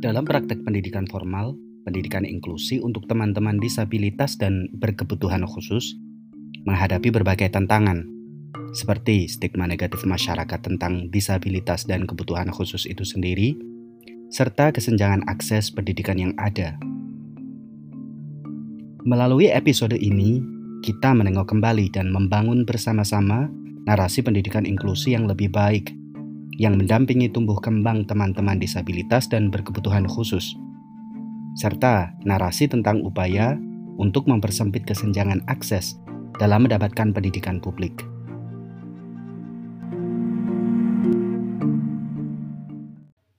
Dalam praktek pendidikan formal, pendidikan inklusi untuk teman-teman disabilitas dan berkebutuhan khusus menghadapi berbagai tantangan, seperti stigma negatif masyarakat tentang disabilitas dan kebutuhan khusus itu sendiri, serta kesenjangan akses pendidikan yang ada. Melalui episode ini, kita menengok kembali dan membangun bersama-sama narasi pendidikan inklusi yang lebih baik yang mendampingi tumbuh kembang teman-teman disabilitas dan berkebutuhan khusus, serta narasi tentang upaya untuk mempersempit kesenjangan akses dalam mendapatkan pendidikan publik.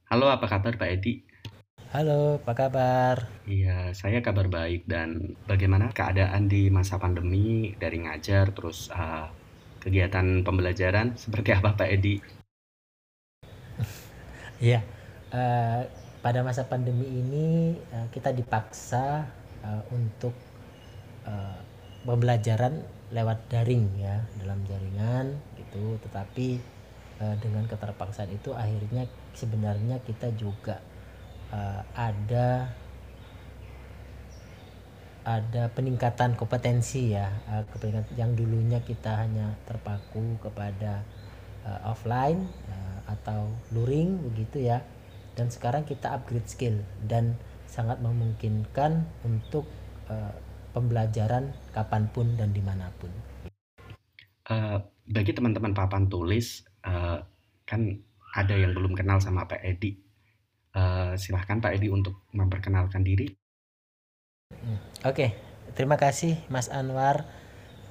Halo, apa kabar Pak Edi? Halo, apa kabar? Iya, saya kabar baik dan bagaimana keadaan di masa pandemi dari ngajar terus uh, kegiatan pembelajaran seperti apa Pak Edi? Iya, uh, pada masa pandemi ini uh, kita dipaksa uh, untuk uh, pembelajaran lewat daring ya dalam jaringan gitu. Tetapi uh, dengan keterpaksaan itu akhirnya sebenarnya kita juga uh, ada ada peningkatan kompetensi ya uh, yang dulunya kita hanya terpaku kepada uh, offline uh, atau luring begitu ya dan sekarang kita upgrade skill dan sangat memungkinkan untuk uh, pembelajaran kapan pun dan di mana pun. Uh, bagi teman-teman papan tulis uh, kan ada yang belum kenal sama Pak Edi. Uh, silahkan Pak Edi untuk memperkenalkan diri. Oke, okay. terima kasih Mas Anwar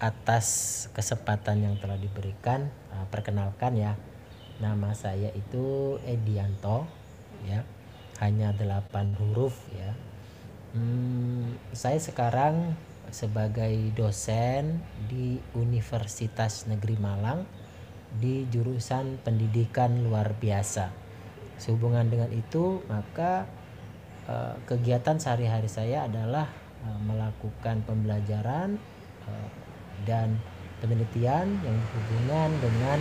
atas kesempatan yang telah diberikan. Uh, perkenalkan ya, nama saya itu Edianto ya hanya delapan huruf ya hmm, saya sekarang sebagai dosen di Universitas Negeri Malang di jurusan pendidikan luar biasa sehubungan dengan itu maka eh, kegiatan sehari-hari saya adalah eh, melakukan pembelajaran eh, dan penelitian yang berhubungan dengan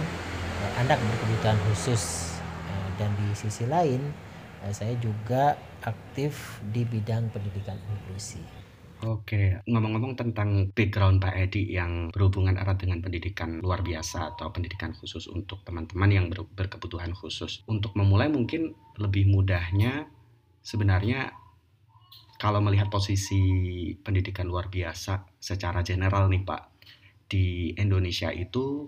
anak berkebutuhan khusus dan di sisi lain saya juga aktif di bidang pendidikan inklusi. Oke, ngomong-ngomong tentang background Pak Edi yang berhubungan erat dengan pendidikan luar biasa atau pendidikan khusus untuk teman-teman yang ber berkebutuhan khusus. Untuk memulai mungkin lebih mudahnya sebenarnya kalau melihat posisi pendidikan luar biasa secara general nih Pak di Indonesia itu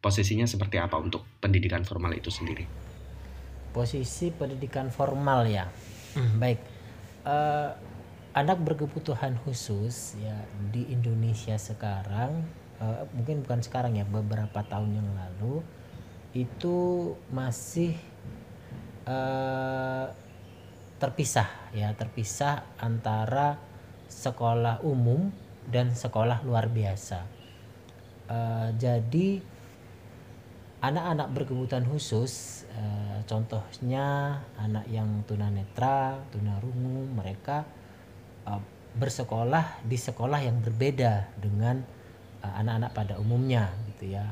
posisinya seperti apa untuk pendidikan formal itu sendiri? Posisi pendidikan formal ya, hmm, baik. Uh, anak berkebutuhan khusus ya di Indonesia sekarang, uh, mungkin bukan sekarang ya, beberapa tahun yang lalu itu masih uh, terpisah ya, terpisah antara sekolah umum dan sekolah luar biasa. Uh, jadi anak-anak berkebutuhan khusus uh, contohnya anak yang tunanetra, tunarungu mereka uh, bersekolah di sekolah yang berbeda dengan anak-anak uh, pada umumnya gitu ya.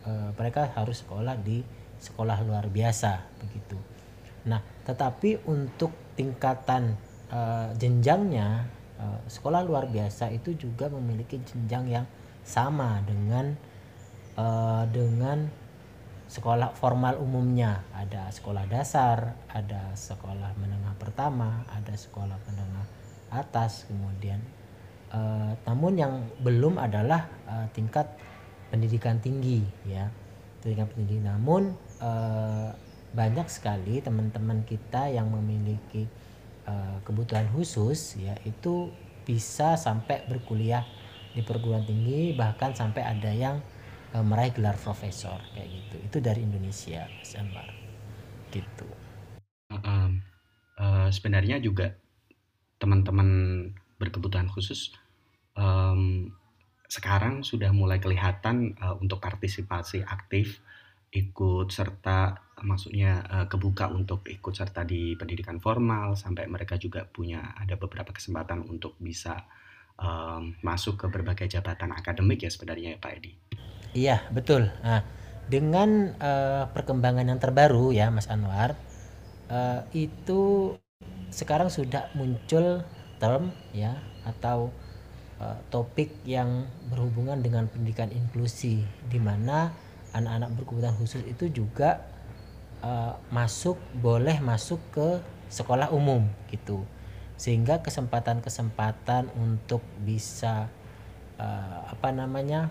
Uh, mereka harus sekolah di sekolah luar biasa begitu. Nah, tetapi untuk tingkatan uh, jenjangnya uh, sekolah luar biasa itu juga memiliki jenjang yang sama dengan uh, dengan sekolah formal umumnya. Ada sekolah dasar ada sekolah menengah pertama ada sekolah menengah atas kemudian uh, namun yang belum adalah uh, tingkat pendidikan tinggi ya. Pendidikan tinggi namun uh, banyak sekali teman-teman kita yang memiliki uh, kebutuhan khusus ya itu bisa sampai berkuliah di perguruan tinggi bahkan sampai ada yang uh, meraih gelar profesor kayak gitu. Itu dari Indonesia Mas Anwar. Gitu. Uh, uh, sebenarnya juga teman-teman berkebutuhan khusus um, sekarang sudah mulai kelihatan uh, untuk partisipasi aktif ikut serta maksudnya uh, kebuka untuk ikut serta di pendidikan formal sampai mereka juga punya ada beberapa kesempatan untuk bisa um, masuk ke berbagai jabatan akademik ya sebenarnya ya Pak Edi. Iya betul. Nah dengan uh, perkembangan yang terbaru ya Mas Anwar uh, itu sekarang sudah muncul term ya atau topik yang berhubungan dengan pendidikan inklusi di mana anak-anak berkebutuhan khusus itu juga uh, masuk boleh masuk ke sekolah umum gitu. Sehingga kesempatan-kesempatan untuk bisa uh, apa namanya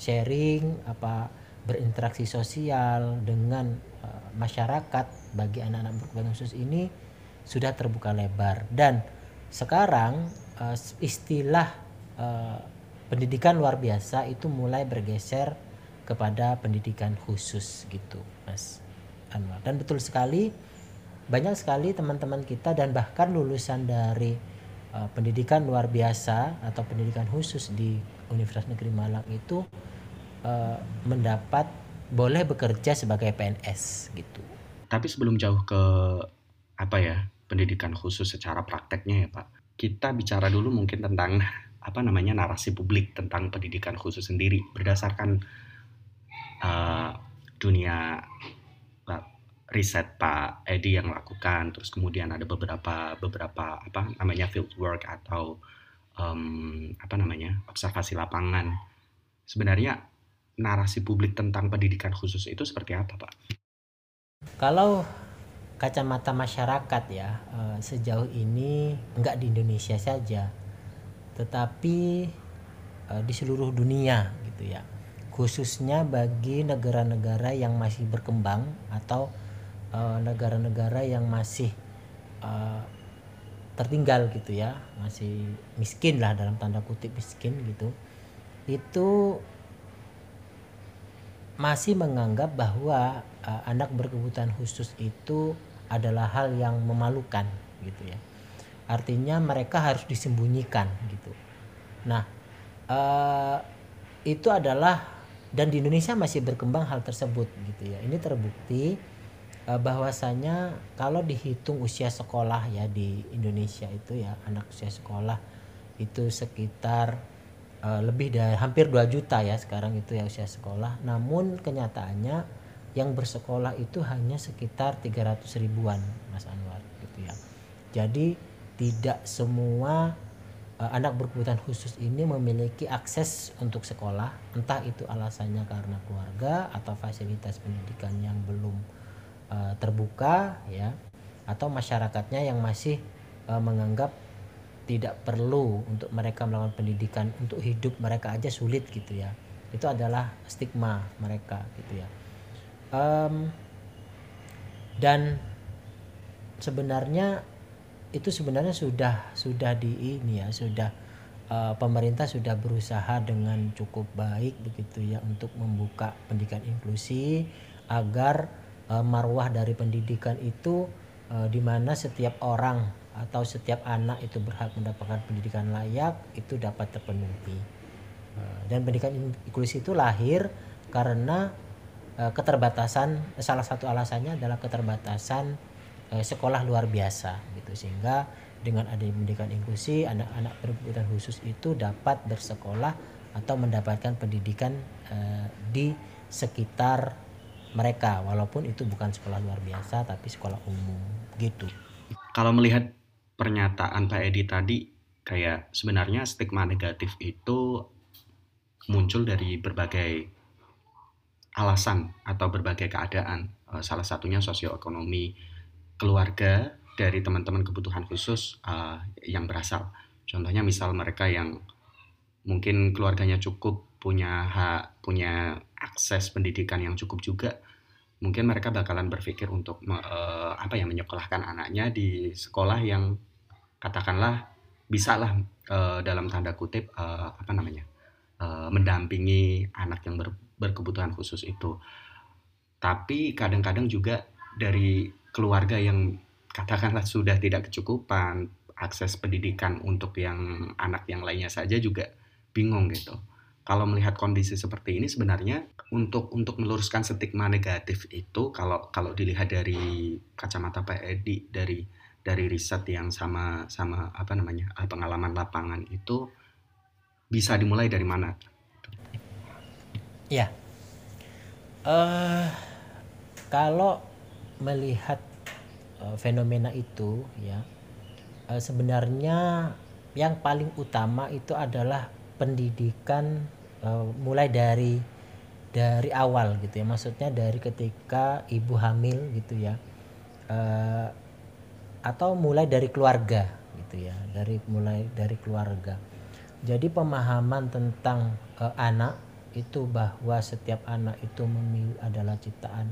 sharing apa berinteraksi sosial dengan uh, masyarakat bagi anak-anak berkebutuhan khusus ini sudah terbuka lebar. Dan sekarang uh, istilah uh, pendidikan luar biasa itu mulai bergeser kepada pendidikan khusus gitu Mas Anwar dan betul sekali banyak sekali teman-teman kita dan bahkan lulusan dari uh, pendidikan luar biasa atau pendidikan khusus di Universitas Negeri Malang itu uh, mendapat boleh bekerja sebagai PNS gitu. Tapi sebelum jauh ke apa ya pendidikan khusus secara prakteknya ya Pak, kita bicara dulu mungkin tentang apa namanya narasi publik tentang pendidikan khusus sendiri berdasarkan uh, dunia riset Pak Edi yang lakukan, terus kemudian ada beberapa beberapa apa namanya field work atau um, apa namanya observasi lapangan. Sebenarnya narasi publik tentang pendidikan khusus itu seperti apa, Pak? Kalau kacamata masyarakat ya, eh, sejauh ini enggak di Indonesia saja, tetapi eh, di seluruh dunia gitu ya. Khususnya bagi negara-negara yang masih berkembang atau eh, negara-negara yang masih tertinggal gitu ya, masih miskin lah dalam tanda kutip miskin gitu. Itu masih menganggap bahwa uh, anak berkebutuhan khusus itu adalah hal yang memalukan gitu ya. Artinya mereka harus disembunyikan gitu. Nah, uh, itu adalah dan di Indonesia masih berkembang hal tersebut gitu ya. Ini terbukti uh, bahwasanya kalau dihitung usia sekolah ya di Indonesia itu ya anak usia sekolah itu sekitar uh, lebih dari hampir 2 juta ya sekarang itu ya usia sekolah. Namun kenyataannya yang bersekolah itu hanya sekitar 300 ribuan Mas Anwar gitu ya. Jadi tidak semua uh, anak berkebutuhan khusus ini memiliki akses untuk sekolah. Entah itu alasannya karena keluarga atau fasilitas pendidikan yang belum uh, terbuka ya atau masyarakatnya yang masih uh, menganggap tidak perlu untuk mereka melakukan pendidikan untuk hidup mereka aja sulit gitu ya. Itu adalah stigma mereka gitu ya. Um, dan sebenarnya itu sebenarnya sudah sudah di ini ya sudah uh, pemerintah sudah berusaha dengan cukup baik begitu ya untuk membuka pendidikan inklusi agar uh, marwah dari pendidikan itu uh, di mana setiap orang atau setiap anak itu berhak mendapatkan pendidikan layak itu dapat terpenuhi. Eh, dan pendidikan inklusi itu lahir karena eh, keterbatasan salah satu alasannya adalah keterbatasan eh, sekolah luar biasa gitu. Sehingga dengan adanya pendidikan inklusi anak-anak berkebutuhan khusus itu dapat bersekolah atau mendapatkan pendidikan di sekitar mereka walaupun itu bukan sekolah luar biasa tapi sekolah umum gitu. Kalau melihat pernyataan Pak Edi tadi kayak sebenarnya stigma negatif itu muncul dari berbagai alasan atau berbagai keadaan. Eh, salah satunya sosioekonomi keluarga dari teman-teman kebutuhan khusus uh, yang berasal. Contohnya misal mereka yang mungkin keluarganya cukup punya hak punya akses pendidikan yang cukup juga mungkin mereka bakalan berpikir untuk uh, apa ya menyekolahkan anaknya di sekolah yang katakanlah bisalah uh, dalam tanda kutip uh, apa namanya uh, mendampingi anak yang ber, berkebutuhan khusus itu. Tapi kadang-kadang juga dari keluarga yang katakanlah sudah tidak kecukupan akses pendidikan untuk yang anak yang lainnya saja juga bingung gitu kalau melihat kondisi seperti ini sebenarnya untuk untuk meluruskan stigma negatif itu kalau kalau dilihat dari kacamata Pak Edi dari dari riset yang sama sama apa namanya eh, pengalaman lapangan itu bisa dimulai dari mana? Ya, uh, kalau melihat uh, fenomena itu ya uh, sebenarnya yang paling utama itu adalah pendidikan uh, mulai dari dari awal gitu ya. Maksudnya dari ketika ibu hamil gitu ya. Uh, atau mulai dari keluarga gitu ya. Dari mulai dari keluarga. Jadi pemahaman tentang uh, anak itu bahwa setiap anak itu memilih adalah ciptaan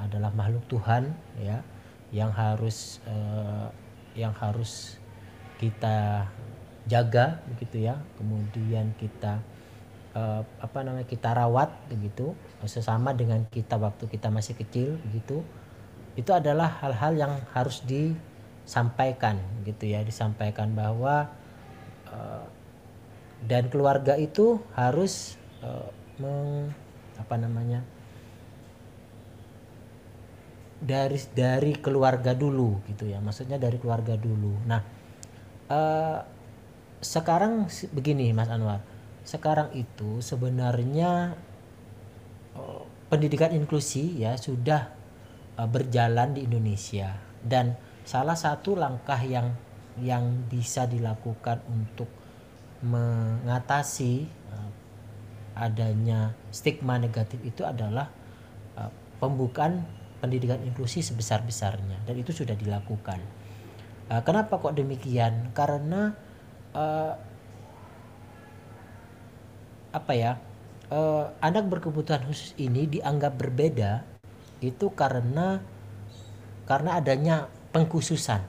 adalah makhluk Tuhan ya yang harus uh, yang harus kita jaga begitu ya. Kemudian kita uh, apa namanya kita rawat begitu. Sesama dengan kita waktu kita masih kecil begitu. Itu adalah hal-hal yang harus disampaikan gitu ya. Disampaikan bahwa uh, dan keluarga itu harus uh, meng, apa namanya dari dari keluarga dulu gitu ya. Maksudnya dari keluarga dulu. Nah uh, sekarang begini Mas Anwar sekarang itu sebenarnya uh, pendidikan inklusi ya sudah uh, berjalan di Indonesia dan salah satu langkah yang yang bisa dilakukan untuk mengatasi uh, adanya stigma negatif itu adalah pembukaan pendidikan inklusi sebesar-besarnya dan itu sudah dilakukan. Kenapa kok demikian? Karena uh, apa ya? Uh, anak berkebutuhan khusus ini dianggap berbeda itu karena karena adanya pengkhususan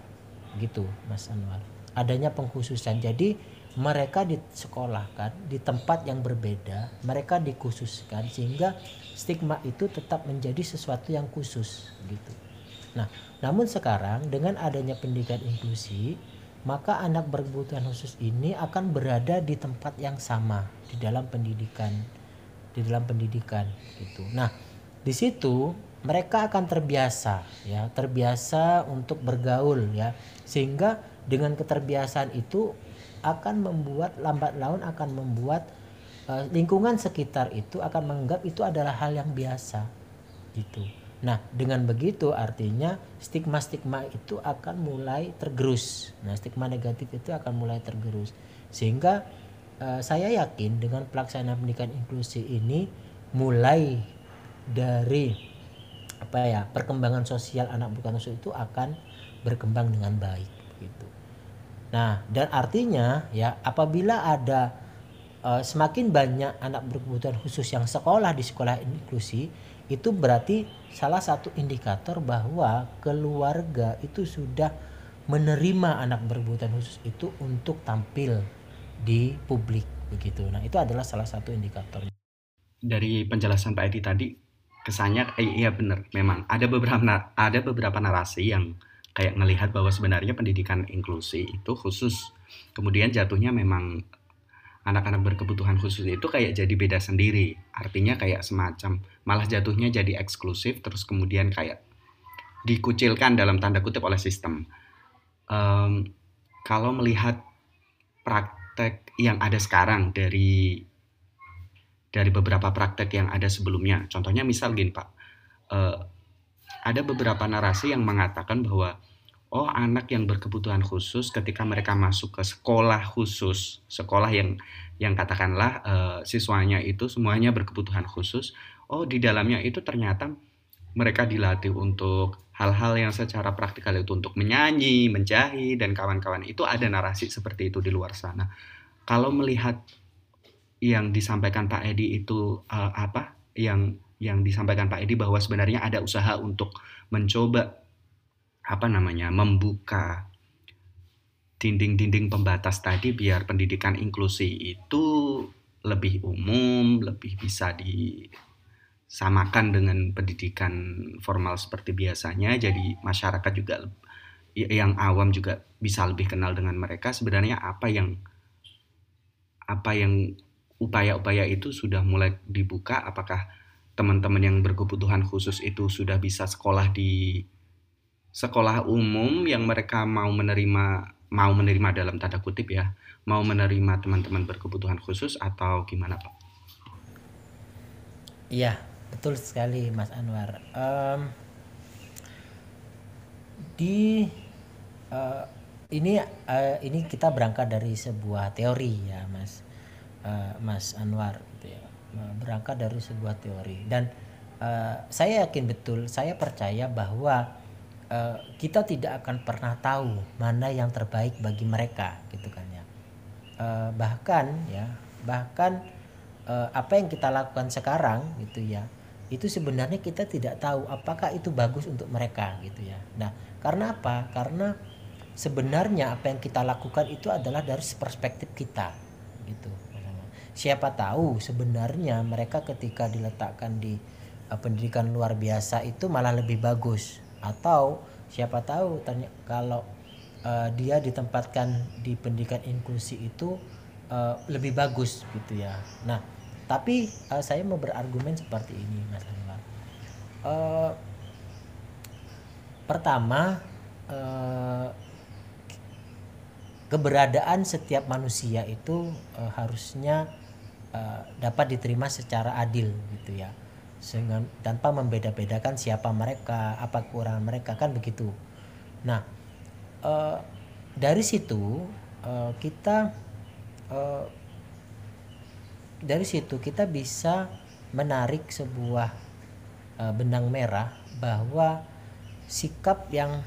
gitu Mas Anwar. Adanya pengkhususan. Jadi mereka disekolahkan di tempat yang berbeda, mereka dikhususkan sehingga stigma itu tetap menjadi sesuatu yang khusus gitu. Nah, namun sekarang dengan adanya pendidikan inklusi, maka anak berkebutuhan khusus ini akan berada di tempat yang sama di dalam pendidikan di dalam pendidikan gitu. Nah, di situ mereka akan terbiasa ya, terbiasa untuk bergaul ya. Sehingga dengan keterbiasaan itu akan membuat lambat laun akan membuat uh, lingkungan sekitar itu akan menganggap itu adalah hal yang biasa gitu. Nah, dengan begitu artinya stigma-stigma itu akan mulai tergerus. Nah, stigma negatif itu akan mulai tergerus. Sehingga uh, saya yakin dengan pelaksanaan pendidikan inklusi ini mulai dari apa ya, perkembangan sosial anak bukan itu akan berkembang dengan baik gitu. Nah, dan artinya ya apabila ada uh, semakin banyak anak berkebutuhan khusus yang sekolah di sekolah inklusi, itu berarti salah satu indikator bahwa keluarga itu sudah menerima anak berkebutuhan khusus itu untuk tampil di publik begitu. Nah, itu adalah salah satu indikator. Dari penjelasan Pak Edi tadi kesannya eh, iya benar memang ada beberapa ada beberapa narasi yang kayak ngelihat bahwa sebenarnya pendidikan inklusi itu khusus kemudian jatuhnya memang anak-anak berkebutuhan khusus itu kayak jadi beda sendiri. Artinya kayak semacam malah jatuhnya jadi eksklusif terus kemudian kayak dikucilkan dalam tanda kutip oleh sistem. Um, kalau melihat praktek yang ada sekarang dari dari beberapa praktek yang ada sebelumnya contohnya misal gini pak. Uh, ada beberapa narasi yang mengatakan bahwa oh anak yang berkebutuhan khusus ketika mereka masuk ke sekolah khusus, sekolah yang yang katakanlah uh, siswanya itu semuanya berkebutuhan khusus, oh di dalamnya itu ternyata mereka dilatih untuk hal-hal yang secara praktikal itu untuk menyanyi, menjahit dan kawan-kawan itu ada narasi seperti itu di luar sana. Kalau melihat yang disampaikan Pak Edi itu uh, apa? Yang yang disampaikan Pak Edi bahwa sebenarnya ada usaha untuk mencoba apa namanya membuka dinding-dinding pembatas tadi biar pendidikan inklusi itu lebih umum, lebih bisa disamakan dengan pendidikan formal seperti biasanya. Jadi masyarakat juga yang awam juga bisa lebih kenal dengan mereka sebenarnya apa yang apa yang upaya-upaya itu sudah mulai dibuka apakah teman-teman yang berkebutuhan khusus itu sudah bisa sekolah di sekolah umum yang mereka mau menerima mau menerima dalam tanda kutip ya mau menerima teman-teman berkebutuhan khusus atau gimana pak? Iya betul sekali Mas Anwar. Um, di uh, ini uh, ini kita berangkat dari sebuah teori ya Mas uh, Mas Anwar gitu ya. Berangkat dari sebuah teori dan uh, saya yakin betul, saya percaya bahwa uh, kita tidak akan pernah tahu mana yang terbaik bagi mereka gitu kan ya. Uh, bahkan ya, bahkan uh, apa yang kita lakukan sekarang gitu ya itu sebenarnya kita tidak tahu apakah itu bagus untuk mereka gitu ya. Nah karena apa? Karena sebenarnya apa yang kita lakukan itu adalah dari perspektif kita gitu. Siapa tahu sebenarnya mereka ketika diletakkan di pendidikan luar biasa itu malah lebih bagus atau siapa tahu tanya kalau uh, dia ditempatkan di pendidikan inklusi itu uh, lebih bagus gitu ya. Nah, tapi uh, saya mau berargumen seperti ini, Mas Anwar. Uh, pertama, uh, keberadaan setiap manusia itu uh, harusnya uh, dapat diterima secara adil, gitu ya, sehingga tanpa membeda-bedakan siapa mereka, apa kekurangan mereka kan begitu. Nah, uh, dari situ uh, kita uh, dari situ kita bisa menarik sebuah uh, benang merah bahwa sikap yang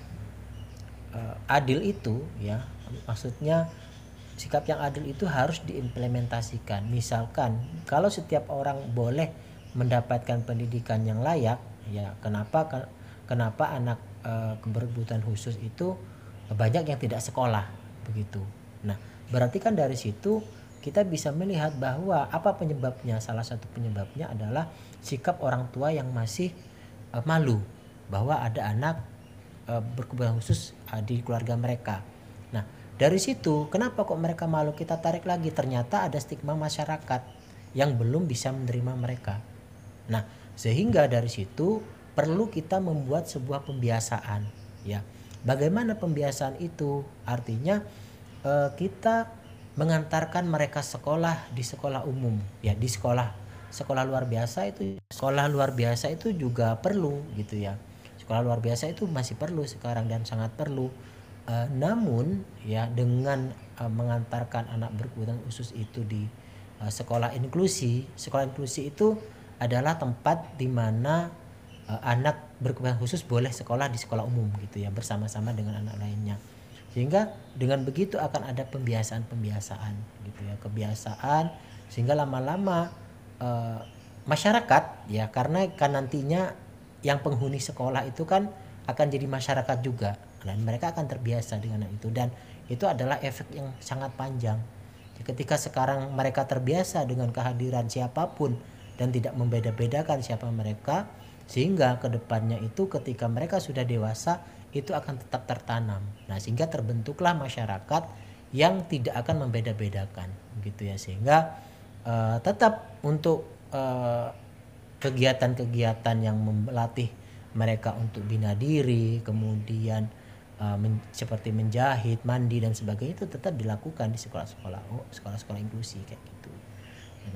uh, adil itu ya maksudnya sikap yang adil itu harus diimplementasikan misalkan kalau setiap orang boleh mendapatkan pendidikan yang layak ya kenapa kenapa anak uh, keberkebutuhan khusus itu banyak yang tidak sekolah begitu nah Berarti kan dari situ kita bisa melihat bahwa apa penyebabnya? Salah satu penyebabnya adalah sikap orang tua yang masih uh, malu bahwa ada anak uh, berkebutuhan khusus di keluarga mereka. Nah, dari situ kenapa kok mereka malu? Kita tarik lagi ternyata ada stigma masyarakat yang belum bisa menerima mereka. Nah, sehingga dari situ perlu kita membuat sebuah pembiasaan, ya. Bagaimana pembiasaan itu? Artinya uh, kita mengantarkan mereka sekolah di sekolah umum ya di sekolah sekolah luar biasa itu sekolah luar biasa itu juga perlu gitu ya sekolah luar biasa itu masih perlu sekarang dan sangat perlu uh, namun ya dengan uh, mengantarkan anak berkebutuhan khusus itu di uh, sekolah inklusi sekolah inklusi itu adalah tempat di mana uh, anak berkebutuhan khusus boleh sekolah di sekolah umum gitu ya bersama-sama dengan anak lainnya. Sehingga dengan begitu akan ada pembiasaan-pembiasaan gitu ya kebiasaan sehingga lama-lama e, masyarakat ya karena kan nantinya yang penghuni sekolah itu kan akan jadi masyarakat juga dan mereka akan terbiasa dengan itu dan itu adalah efek yang sangat panjang. Ketika sekarang mereka terbiasa dengan kehadiran siapa pun dan tidak membeda-bedakan siapa mereka sehingga ke depannya itu ketika mereka sudah dewasa itu akan tetap tertanam. Nah, sehingga terbentuklah masyarakat yang tidak akan membeda-bedakan gitu ya sehingga uh, tetap untuk eh, kegiatan-kegiatan yang melatih mereka untuk bina diri, kemudian uh, men, seperti menjahit, mandi dan sebagainya itu tetap dilakukan di sekolah-sekolah oh, sekolah-sekolah inklusi kayak gitu.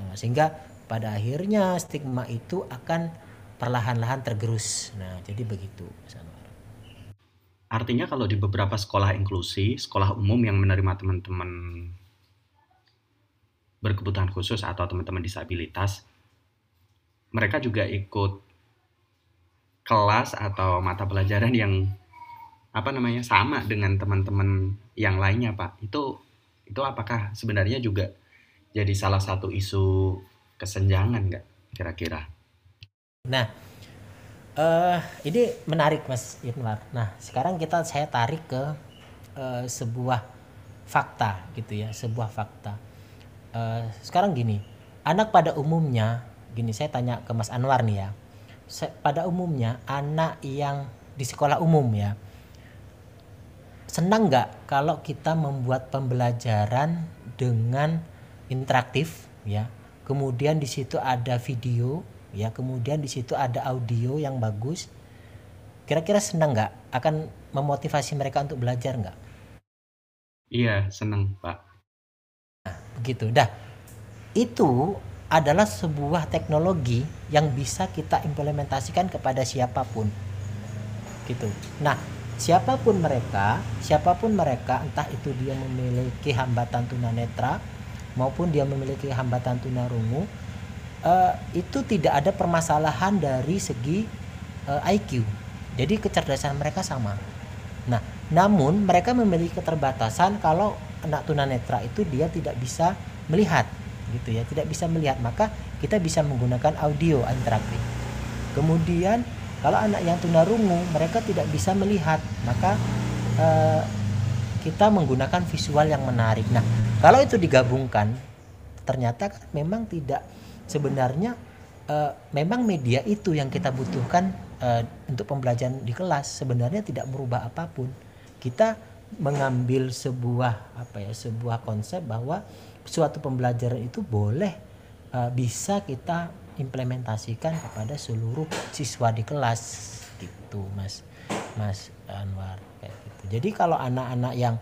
Nah, sehingga pada akhirnya stigma itu akan perlahan-lahan tergerus. Nah, jadi begitu. Artinya kalau di beberapa sekolah inklusi, sekolah umum yang menerima teman-teman berkebutuhan khusus atau teman-teman disabilitas, mereka juga ikut kelas atau mata pelajaran yang apa namanya sama dengan teman-teman yang lainnya, Pak. Itu itu apakah sebenarnya juga jadi salah satu isu kesenjangan nggak kira-kira? Nah, uh, ini menarik Mas Inwar. Nah, sekarang kita saya tarik ke uh, sebuah fakta gitu ya, sebuah fakta. Uh, sekarang gini, anak pada umumnya, gini saya tanya ke Mas Anwar nih ya. Pada umumnya anak yang di sekolah umum ya, senang nggak kalau kita membuat pembelajaran dengan interaktif ya, kemudian di situ ada video ya. Kemudian di situ ada audio yang bagus. Kira-kira senang nggak? Akan memotivasi mereka untuk belajar nggak? Iya senang pak. Nah, begitu. Dah. Itu adalah sebuah teknologi yang bisa kita implementasikan kepada siapa pun. Gitu. Nah siapa pun mereka siapa pun mereka entah itu dia memiliki hambatan tunanetra maupun dia memiliki hambatan tunarungu uh, itu tidak ada permasalahan dari segi uh, eh, IQ jadi kecerdasan mereka sama. Nah namun mereka memiliki keterbatasan kalau anak tunanetra itu dia tidak bisa melihat gitu ya tidak bisa melihat. Maka kita bisa menggunakan audio interaktif kemudian kalau anak yang tunarungu mereka tidak bisa melihat. Maka eh, kita menggunakan visual yang menarik. Nah kalau itu digabungkan ternyata kan memang tidak sebenarnya eh, memang media itu yang kita butuhkan eh, untuk pembelajaran di kelas. Sebenarnya tidak merubah apa pun. Kita mengambil sebuah apa ya sebuah konsep bahwa suatu pembelajaran itu boleh uh, bisa kita implementasikan kepada seluruh siswa di kelas. Gitu mas. Mas Anwar kayak gitu. Jadi kalau anak-anak yang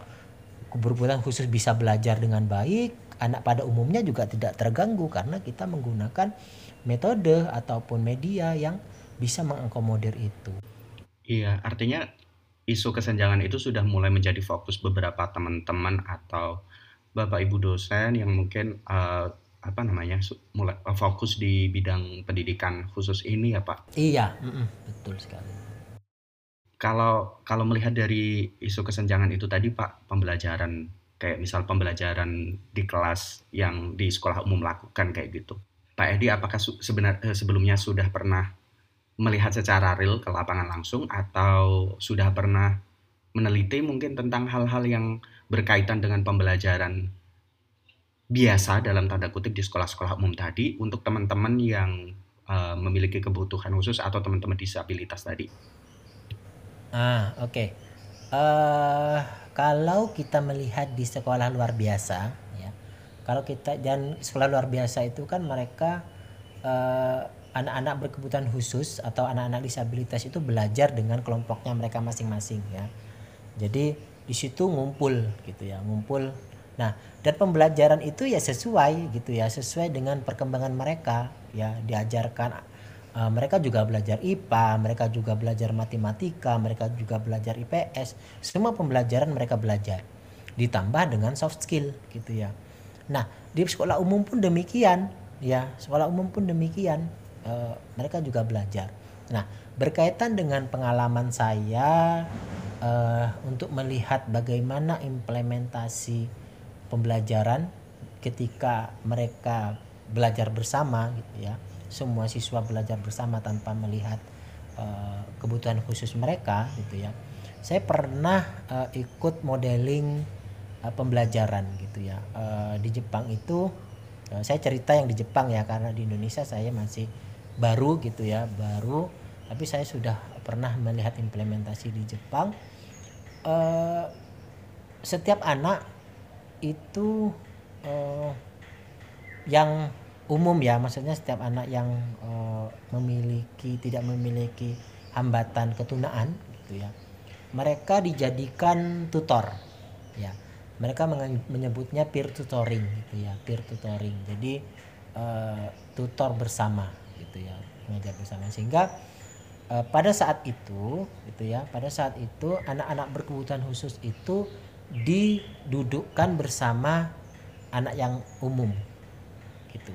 berkebutuhan khusus bisa belajar dengan baik anak pada umumnya juga tidak terganggu karena kita menggunakan metode ataupun media yang bisa mengakomodir itu. Iya artinya isu kesenjangan itu sudah mulai menjadi fokus beberapa teman-teman atau bapak ibu dosen yang mungkin uh, apa namanya mulai uh, fokus di bidang pendidikan khusus ini ya pak? Iya mm -mm, betul sekali kalau kalau melihat dari isu kesenjangan itu tadi pak pembelajaran kayak misal pembelajaran di kelas yang di sekolah umum lakukan kayak gitu pak Edi apakah sebenarnya eh, sebelumnya sudah pernah melihat secara real ke lapangan langsung atau sudah pernah meneliti mungkin tentang hal-hal yang berkaitan dengan pembelajaran biasa dalam tanda kutip di sekolah-sekolah umum tadi untuk teman-teman yang uh, memiliki kebutuhan khusus atau teman-teman disabilitas tadi. Ah, oke. Okay. Uh, eh, kalau kita melihat di sekolah luar biasa, ya, kalau kita dan sekolah luar biasa itu kan mereka uh, anak-anak berkebutuhan khusus atau anak-anak disabilitas itu belajar dengan kelompoknya mereka masing-masing, ya. Jadi di situ ngumpul gitu ya ngumpul nah dan pembelajaran itu ya sesuai gitu ya sesuai dengan perkembangan mereka ya diajarkan uh, mereka juga belajar IPA mereka juga belajar matematika mereka juga belajar IPS semua pembelajaran mereka belajar. Ditambah dengan soft skill gitu ya. Nah di sekolah umum pun demikian ya. Sekolah umum pun demikian. Uh, mereka juga belajar. Nah berkaitan dengan pengalaman saya uh, untuk melihat bagaimana implementasi pembelajaran ketika mereka belajar bersama gitu ya semua siswa belajar bersama tanpa melihat uh, kebutuhan khusus mereka gitu ya. Saya pernah uh, ikut modeling uh, pembelajaran gitu ya. Uh, di Jepang itu uh, saya cerita yang di Jepang ya karena di Indonesia saya masih baru gitu ya baru. Tapi saya sudah pernah melihat implementasi di Jepang. Uh, setiap anak itu uh, yang umum ya maksudnya setiap anak yang uh, memiliki tidak memiliki hambatan ketunaan gitu ya mereka dijadikan tutor ya. Mereka menyebutnya peer tutoring gitu ya peer tutoring. Jadi uh, tutor bersama gitu ya mengajar bersama. Sehingga uh, pada saat itu gitu ya pada saat itu anak-anak berkebutuhan khusus itu didudukkan bersama anak yang umum gitu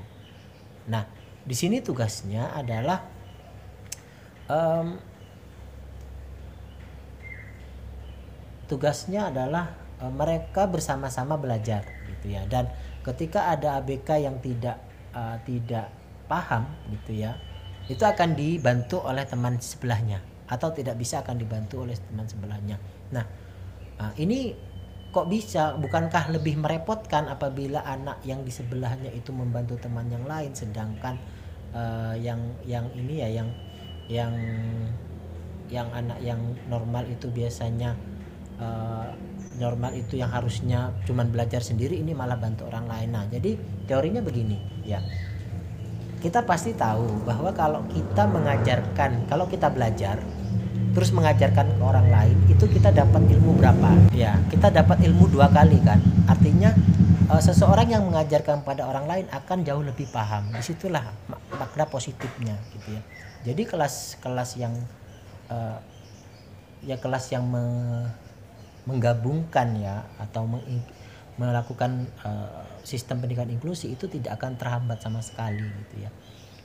nah di sini tugasnya adalah um, tugasnya adalah um, mereka bersama-sama belajar gitu ya dan ketika ada ABK yang tidak uh, tidak paham gitu ya itu akan dibantu oleh teman sebelahnya atau tidak bisa akan dibantu oleh teman sebelahnya. Nah, ah, ini kok bisa? Bukankah lebih merepotkan apabila anak yang di sebelahnya itu membantu teman yang lain, sedangkan uh, yang yang ini ya yang yang yang anak yang normal itu biasanya uh, normal itu yang harusnya cuman belajar sendiri ini malah bantu orang lain. Nah, jadi teorinya begini ya kita pasti tahu bahwa kalau kita mengajarkan, kalau kita belajar terus mengajarkan ke orang lain itu kita dapat ilmu berapa? Ya, kita dapat ilmu dua kali kan. Artinya uh, seseorang yang mengajarkan pada orang lain akan jauh lebih paham di situlah makna positifnya gitu ya jadi kelas-kelas yang uh, ya kelas yang me, menggabungkan ya atau meng, melakukan uh, sistem pendidikan inklusi itu tidak akan terhambat sama sekali gitu ya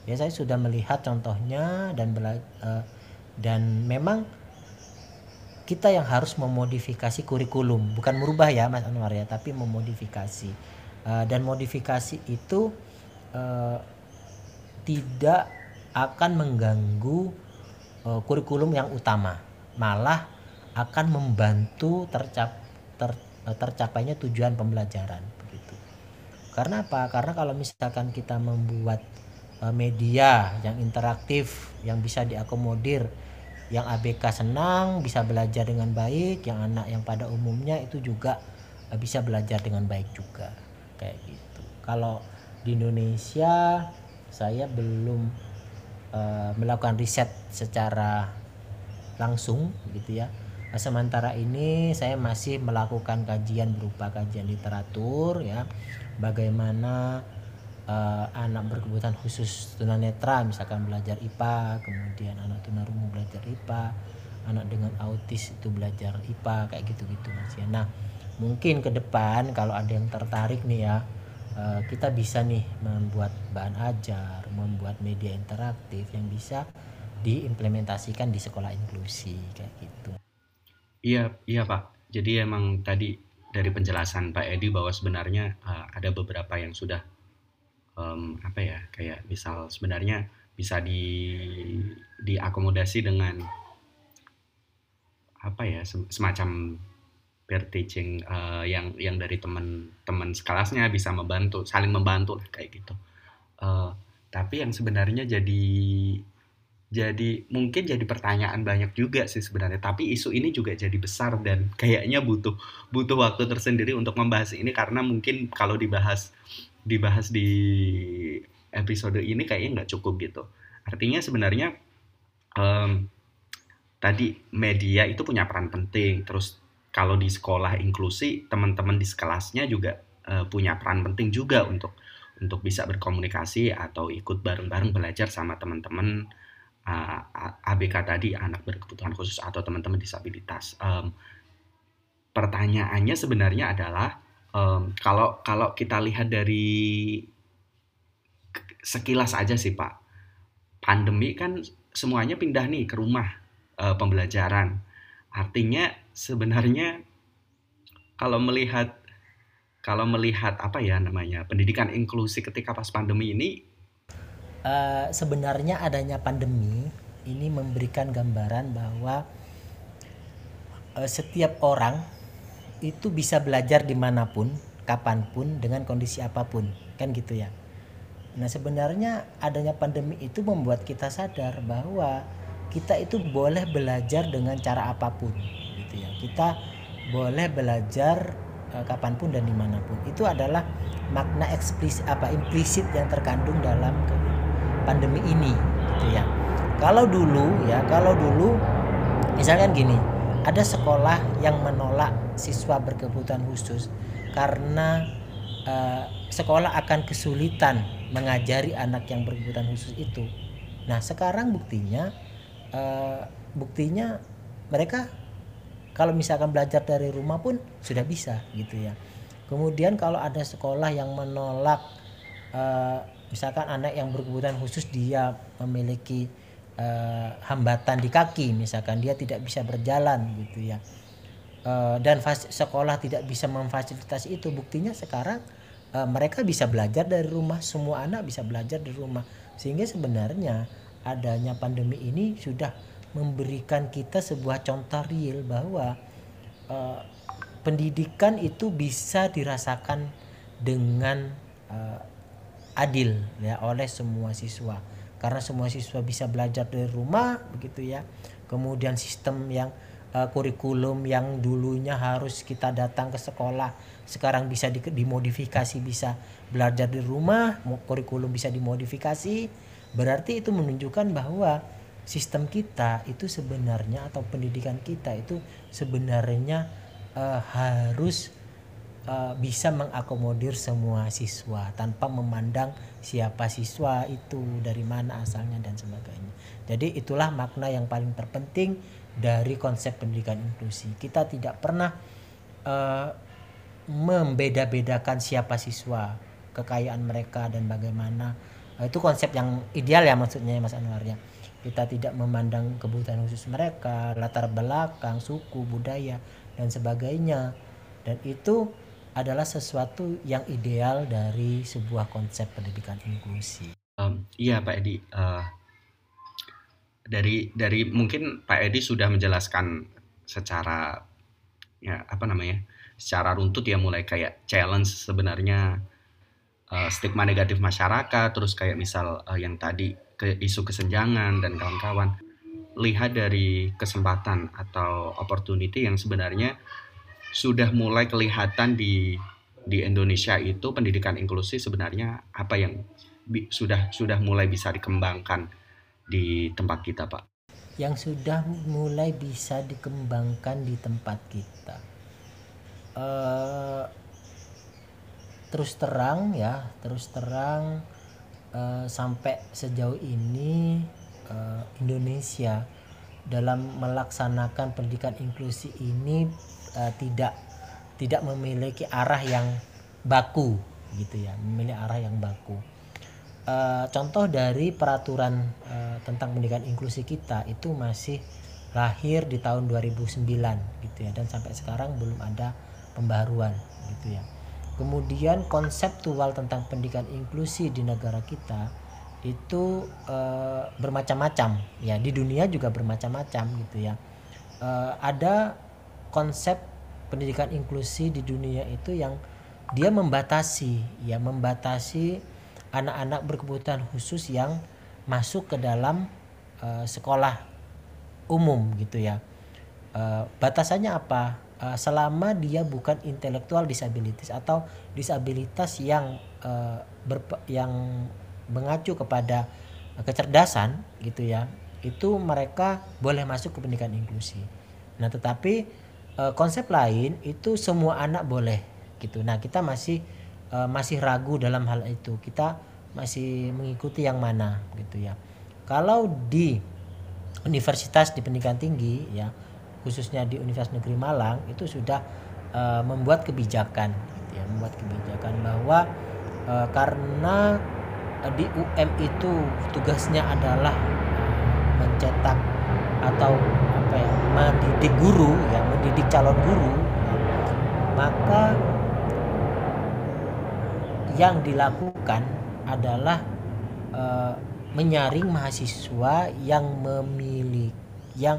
ya saya sudah melihat contohnya dan bela, uh, dan memang kita yang harus memodifikasi kurikulum. Bukan merubah ya Mas Anwar ya tapi memodifikasi. Uh, dan modifikasi itu uh, tidak akan mengganggu uh, kurikulum yang utama. Malah akan membantu tercap ter, tercapainya tujuan pembelajaran begitu. Karena apa? Karena kalau misalkan kita membuat uh, media yang interaktif yang bisa diakomodir yang ABK senang bisa belajar dengan baik. Yang anak yang pada umumnya itu juga eh, bisa belajar dengan baik juga. Kayak gitu. Kalau di Indonesia saya belum uh, melakukan riset secara langsung gitu ya. Sementara ini saya masih melakukan kajian berupa kajian literatur ya. Bagaimana uh, anak berkebutuhan khusus tunanetra misalkan belajar IPA kemudian anak tunarungu belajar IPA anak dengan autis itu belajar IPA kayak gitu-gitu mas ya nah mungkin ke depan kalau ada yang tertarik nih ya uh, kita bisa nih membuat bahan ajar membuat media interaktif yang bisa diimplementasikan di sekolah inklusi kayak gitu. Iya iya pak. Jadi emang tadi dari penjelasan Pak Edi bahwa sebenarnya uh, ada beberapa yang sudah um, apa ya kayak misal sebenarnya bisa di diakomodasi dengan apa ya semacam peer teaching uh, yang yang dari teman-teman sekelasnya bisa membantu saling membantu lah kayak gitu. Uh, tapi yang sebenarnya jadi jadi mungkin jadi pertanyaan banyak juga sih sebenarnya. Tapi isu ini juga jadi besar dan kayaknya butuh butuh waktu tersendiri untuk membahas ini karena mungkin kalau dibahas dibahas di episode ini kayaknya nggak cukup gitu. Artinya sebenarnya um, tadi media itu punya peran penting. Terus kalau di sekolah inklusi teman-teman di sekelasnya juga uh, punya peran penting juga untuk untuk bisa berkomunikasi atau ikut bareng-bareng belajar sama teman-teman uh, ABK tadi anak berkebutuhan khusus atau teman-teman disabilitas. Um, pertanyaannya sebenarnya adalah um, kalau kalau kita lihat dari sekilas aja sih Pak, pandemi kan semuanya pindah nih ke rumah uh, pembelajaran. Artinya sebenarnya kalau melihat kalau melihat apa ya namanya pendidikan inklusi ketika pas pandemi ini uh, sebenarnya adanya pandemi ini memberikan gambaran bahwa uh, setiap orang itu bisa belajar di mana pun, kapan pun, dengan kondisi apa pun, kan gitu ya. Nah sebenarnya adanya pandemi itu membuat kita sadar bahwa kita itu boleh belajar dengan cara apa pun, gitu ya. Kita boleh belajar uh, kapan pun dan di mana pun. Itu adalah makna eksplisit apa implisit yang terkandung dalam pandemi ini, gitu ya. Kalau dulu ya, kalau dulu misalkan gini, ada sekolah yang menolak siswa berkebutuhan khusus karena uh, sekolah akan kesulitan mengajari anak yang berkebutuhan khusus itu. Nah sekarang buktinya uh, buktinya mereka kalau misalkan belajar dari rumah pun sudah bisa gitu ya. Kemudian kalau ada sekolah yang menolak uh, misalkan anak yang berkebutuhan khusus dia memiliki uh, hambatan di kaki misalkan dia tidak bisa berjalan gitu ya. Uh, dan sekolah tidak bisa memfasilitasi itu. Buktinya sekarang uh, mereka bisa belajar dari rumah semua anak bisa belajar di rumah. Sehingga sebenarnya adanya pandemi ini sudah memberikan kita sebuah contoh real bahwa uh, pendidikan itu bisa dirasakan dengan uh, adil ya oleh semua siswa karena semua siswa bisa belajar dari rumah begitu ya. Kemudian sistem yang uh, kurikulum yang dulunya harus kita datang ke sekolah sekarang bisa di, dimodifikasi bisa belajar di rumah kurikulum bisa dimodifikasi. Berarti itu menunjukkan bahwa sistem kita itu sebenarnya atau pendidikan kita itu sebenarnya uh, harus uh, bisa mengakomodir semua siswa tanpa memandang siapa siswa itu dari mana asalnya dan sebagainya. Jadi itulah makna yang paling terpenting dari konsep pendidikan inklusi. Kita tidak pernah uh, membeda-bedakan siapa siswa, kekayaan mereka dan bagaimana. Uh, itu konsep yang ideal ya maksudnya Mas Anwar ya. Kita tidak memandang kebutuhan khusus mereka, latar belakang, suku, budaya dan sebagainya. Dan itu adalah sesuatu yang ideal dari sebuah konsep pendidikan inklusi. Um, iya Pak Edi, uh, dari dari mungkin Pak Edi sudah menjelaskan secara ya apa namanya secara runtut ya mulai kayak challenge sebenarnya uh, stigma negatif masyarakat terus kayak misal uh, yang tadi ke isu kesenjangan dan kawan-kawan lihat dari kesempatan atau opportunity yang sebenarnya sudah mulai kelihatan di di Indonesia itu pendidikan inklusi sebenarnya apa yang bi, sudah sudah mulai bisa dikembangkan di tempat kita, Pak? Yang sudah mulai bisa dikembangkan di tempat kita. Uh, terus terang ya, terus terang uh, sampai sejauh ini uh, Indonesia dalam melaksanakan pendidikan inklusi ini uh, tidak tidak memiliki arah yang baku gitu ya, memiliki arah yang baku uh, contoh dari peraturan uh, tentang pendidikan inklusi kita itu masih lahir di tahun 2009 gitu ya dan sampai sekarang belum ada pembaruan gitu ya. Kemudian konseptual tentang pendidikan inklusi di negara kita itu uh, bermacam-macam ya di dunia juga bermacam-macam gitu ya. Uh, ada konsep pendidikan inklusi di dunia itu yang dia membatasi ya membatasi anak-anak berkebutuhan khusus yang masuk ke dalam uh, sekolah umum gitu ya. Uh, batasannya apa? Uh, selama dia bukan intelektual disabilitas atau disabilitas yang uh, yang mengacu kepada kecerdasan gitu ya. Itu mereka boleh masuk ke pendidikan inklusi. Nah, tetapi uh, konsep lain itu semua anak boleh gitu. Nah, kita masih uh, masih ragu dalam hal itu kita masih mengikuti yang mana gitu ya kalau di universitas di pendidikan tinggi ya khususnya di Universitas Negeri Malang itu sudah uh, membuat kebijakan gitu ya membuat kebijakan bahwa uh, karena di UM itu tugasnya adalah mencetak atau apa ya mendidik guru ya mendidik calon guru maka yang dilakukan adalah uh, menyaring mahasiswa yang memiliki yang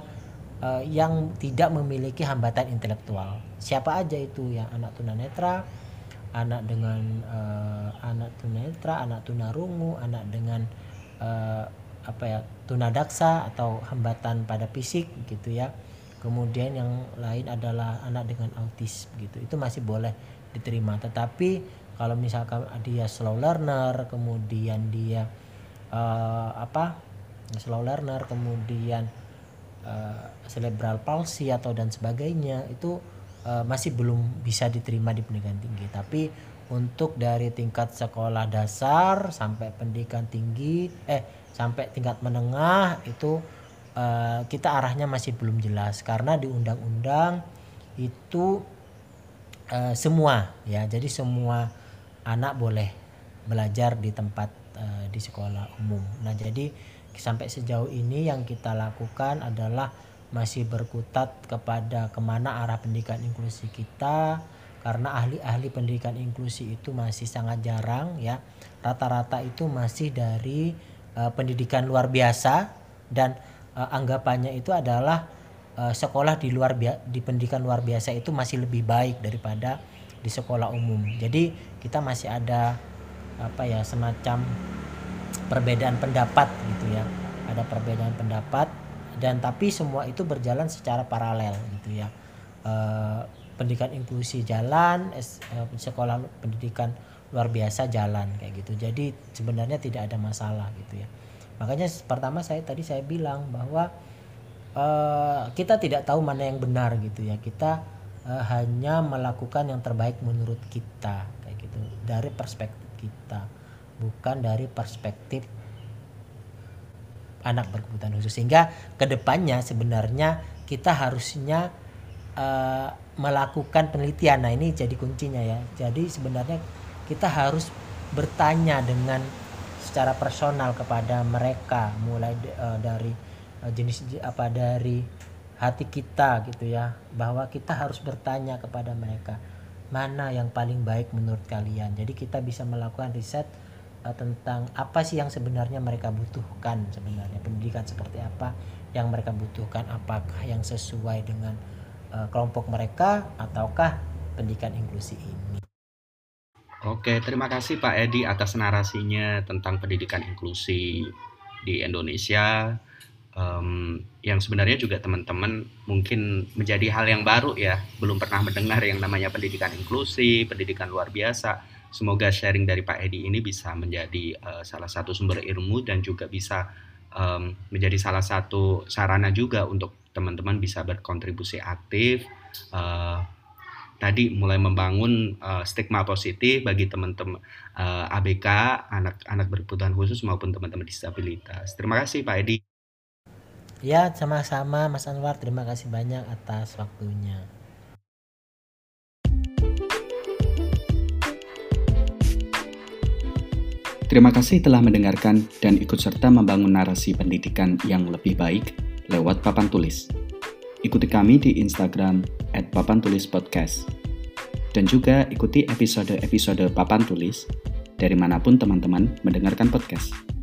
uh, yang tidak memiliki hambatan intelektual. Siapa aja itu ya anak tunanetra, anak dengan uh, anak tunanetra, anak tunarungu, anak dengan uh, apa ya tunadaksa atau hambatan pada fisik gitu ya. Kemudian yang lain adalah anak dengan autis gitu. Itu masih boleh diterima. Tetapi kalau misalkan dia slow learner kemudian dia uh, apa slow learner kemudian uh, cerebral palsy atau dan sebagainya itu uh, masih belum bisa diterima di pendidikan tinggi tapi untuk dari tingkat sekolah dasar sampai pendidikan tinggi eh sampai tingkat menengah itu uh, kita arahnya masih belum jelas. Karena di undang-undang itu uh, semua ya. Jadi semua anak boleh belajar di tempat uh, di sekolah umum. Nah, jadi sampai sejauh ini yang kita lakukan adalah masih berkutat kepada ke mana arah pendidikan inklusi kita karena ahli-ahli pendidikan inklusi itu masih sangat jarang ya. Rata-rata itu masih dari uh, pendidikan luar biasa dan uh, anggapannya itu adalah uh, sekolah di luar di pendidikan luar biasa itu masih lebih baik daripada di sekolah umum. Jadi kita masih ada apa ya semacam perbedaan pendapat gitu ya. Ada perbedaan pendapat dan tapi semua itu berjalan secara paralel gitu ya. E, pendidikan inklusi jalan, es, sekolah pendidikan luar biasa jalan kayak gitu. Jadi sebenarnya tidak ada masalah gitu ya. Makanya pertama saya tadi saya bilang bahwa e, kita tidak tahu mana yang benar gitu ya. Kita uh, hanya melakukan yang terbaik menurut kita kayak gitu. Dari perspektif kita bukan dari perspektif anak berkebutuhan khusus. Sehingga ke depannya sebenarnya kita harusnya uh, melakukan penelitian. Nah ini jadi kuncinya ya. Jadi sebenarnya kita harus bertanya dengan secara personal kepada mereka mulai uh, dari uh, jenis apa dari hati kita gitu ya bahwa kita harus bertanya kepada mereka mana yang paling baik menurut kalian jadi kita bisa melakukan riset uh, tentang apa sih yang sebenarnya mereka butuhkan sebenarnya pendidikan seperti apa yang mereka butuhkan apakah yang sesuai dengan uh, kelompok mereka ataukah pendidikan inklusi ini. Oke, terima kasih Pak Edi atas narasinya tentang pendidikan inklusi di Indonesia. Um, yang sebenarnya juga teman-teman mungkin menjadi hal yang baru ya, belum pernah mendengar yang namanya pendidikan inklusi, pendidikan luar biasa Semoga sharing dari Pak Edi ini bisa menjadi uh, salah satu sumber ilmu dan juga bisa um, menjadi salah satu sarana juga untuk teman-teman bisa berkontribusi aktif. Uh, tadi mulai membangun uh, stigma positif bagi teman-teman uh, ABK, anak-anak berkebutuhan khusus maupun teman-teman disabilitas. Terima kasih Pak Edi. Ya, sama-sama Mas Anwar. Terima kasih banyak atas waktunya. Terima kasih telah mendengarkan dan ikut serta membangun narasi pendidikan yang lebih baik lewat papan tulis. Ikuti kami di Instagram at papan tulis podcast. Dan juga ikuti episode-episode papan tulis dari mana pun teman-teman mendengarkan podcast.